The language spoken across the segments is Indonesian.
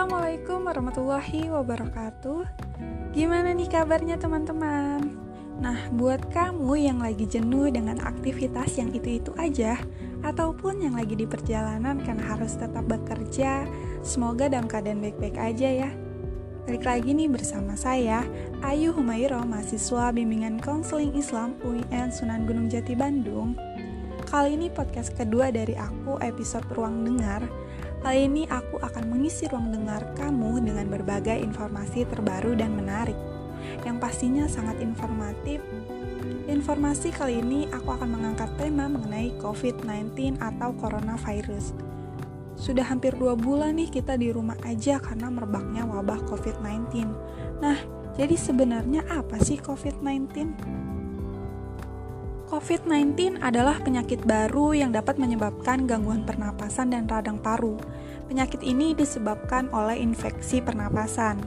Assalamualaikum warahmatullahi wabarakatuh. Gimana nih kabarnya teman-teman? Nah, buat kamu yang lagi jenuh dengan aktivitas yang itu-itu aja, ataupun yang lagi di perjalanan karena harus tetap bekerja, semoga dalam keadaan baik-baik aja ya. Balik lagi nih bersama saya, Ayu Humairo, mahasiswa bimbingan konseling Islam UIN Sunan Gunung Jati Bandung. Kali ini podcast kedua dari aku episode Ruang Dengar Kali ini aku akan mengisi ruang dengar kamu dengan berbagai informasi terbaru dan menarik, yang pastinya sangat informatif. Informasi kali ini aku akan mengangkat tema mengenai COVID-19 atau coronavirus. Sudah hampir dua bulan nih kita di rumah aja karena merebaknya wabah COVID-19. Nah, jadi sebenarnya apa sih COVID-19? COVID-19 adalah penyakit baru yang dapat menyebabkan gangguan pernapasan dan radang paru. Penyakit ini disebabkan oleh infeksi pernapasan.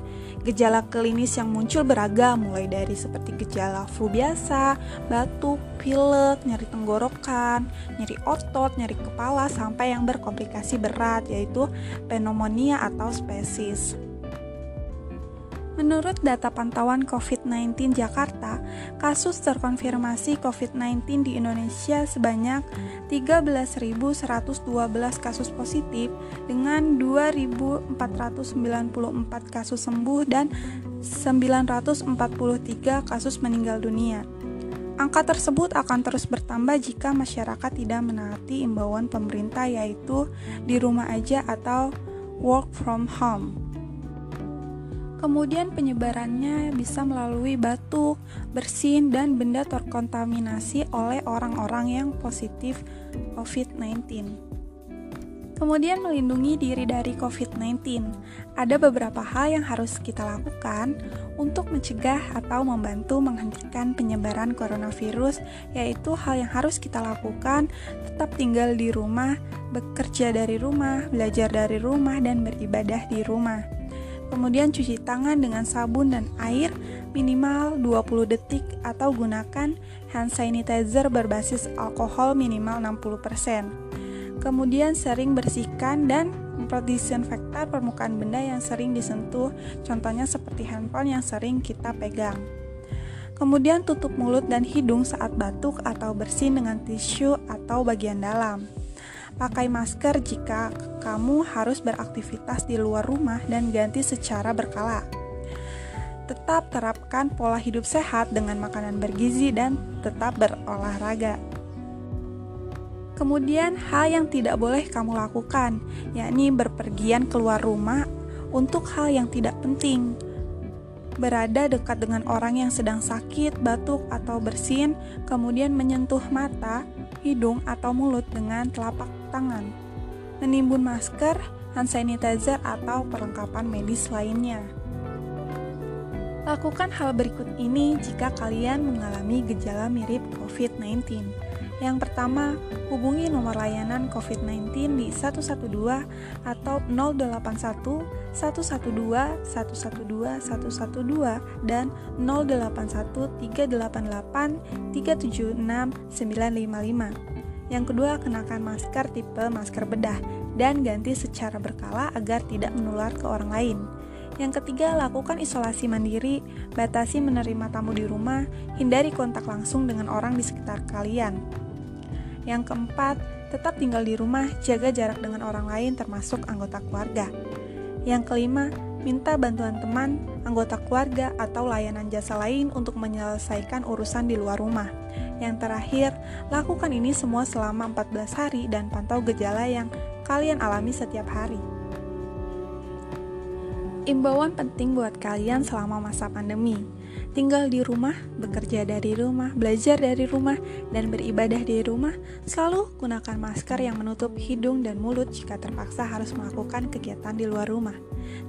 Gejala klinis yang muncul beragam, mulai dari seperti gejala flu biasa, batuk, pilek, nyeri tenggorokan, nyeri otot, nyeri kepala, sampai yang berkomplikasi berat, yaitu pneumonia atau spesies. Menurut data pantauan COVID-19 Jakarta, kasus terkonfirmasi COVID-19 di Indonesia sebanyak 13.112 kasus positif dengan 2.494 kasus sembuh dan 943 kasus meninggal dunia. Angka tersebut akan terus bertambah jika masyarakat tidak menaati imbauan pemerintah yaitu di rumah aja atau work from home. Kemudian penyebarannya bisa melalui batuk, bersin, dan benda terkontaminasi oleh orang-orang yang positif COVID-19. Kemudian melindungi diri dari COVID-19. Ada beberapa hal yang harus kita lakukan untuk mencegah atau membantu menghentikan penyebaran coronavirus, yaitu hal yang harus kita lakukan tetap tinggal di rumah, bekerja dari rumah, belajar dari rumah, dan beribadah di rumah. Kemudian cuci tangan dengan sabun dan air minimal 20 detik atau gunakan hand sanitizer berbasis alkohol minimal 60%. Kemudian sering bersihkan dan disinfektan permukaan benda yang sering disentuh, contohnya seperti handphone yang sering kita pegang. Kemudian tutup mulut dan hidung saat batuk atau bersin dengan tisu atau bagian dalam. Pakai masker jika kamu harus beraktivitas di luar rumah dan ganti secara berkala. Tetap terapkan pola hidup sehat dengan makanan bergizi dan tetap berolahraga. Kemudian, hal yang tidak boleh kamu lakukan, yakni berpergian keluar rumah untuk hal yang tidak penting. Berada dekat dengan orang yang sedang sakit, batuk, atau bersin, kemudian menyentuh mata, hidung, atau mulut dengan telapak tangan, menimbun masker, hand sanitizer, atau perlengkapan medis lainnya. Lakukan hal berikut ini jika kalian mengalami gejala mirip COVID-19. Yang pertama, hubungi nomor layanan COVID-19 di 112 atau 081 112 112 112 dan 081 388 376 955. Yang kedua, kenakan masker tipe masker bedah dan ganti secara berkala agar tidak menular ke orang lain. Yang ketiga, lakukan isolasi mandiri, batasi menerima tamu di rumah, hindari kontak langsung dengan orang di sekitar kalian. Yang keempat, tetap tinggal di rumah, jaga jarak dengan orang lain termasuk anggota keluarga. Yang kelima, minta bantuan teman, anggota keluarga, atau layanan jasa lain untuk menyelesaikan urusan di luar rumah. Yang terakhir, lakukan ini semua selama 14 hari dan pantau gejala yang kalian alami setiap hari. Imbauan penting buat kalian selama masa pandemi. Tinggal di rumah, bekerja dari rumah, belajar dari rumah, dan beribadah di rumah, selalu gunakan masker yang menutup hidung dan mulut jika terpaksa harus melakukan kegiatan di luar rumah.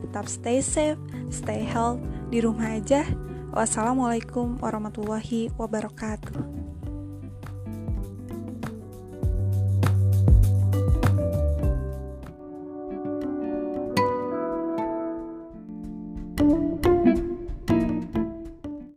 Tetap stay safe, stay healthy, di rumah aja. Wassalamualaikum warahmatullahi wabarakatuh.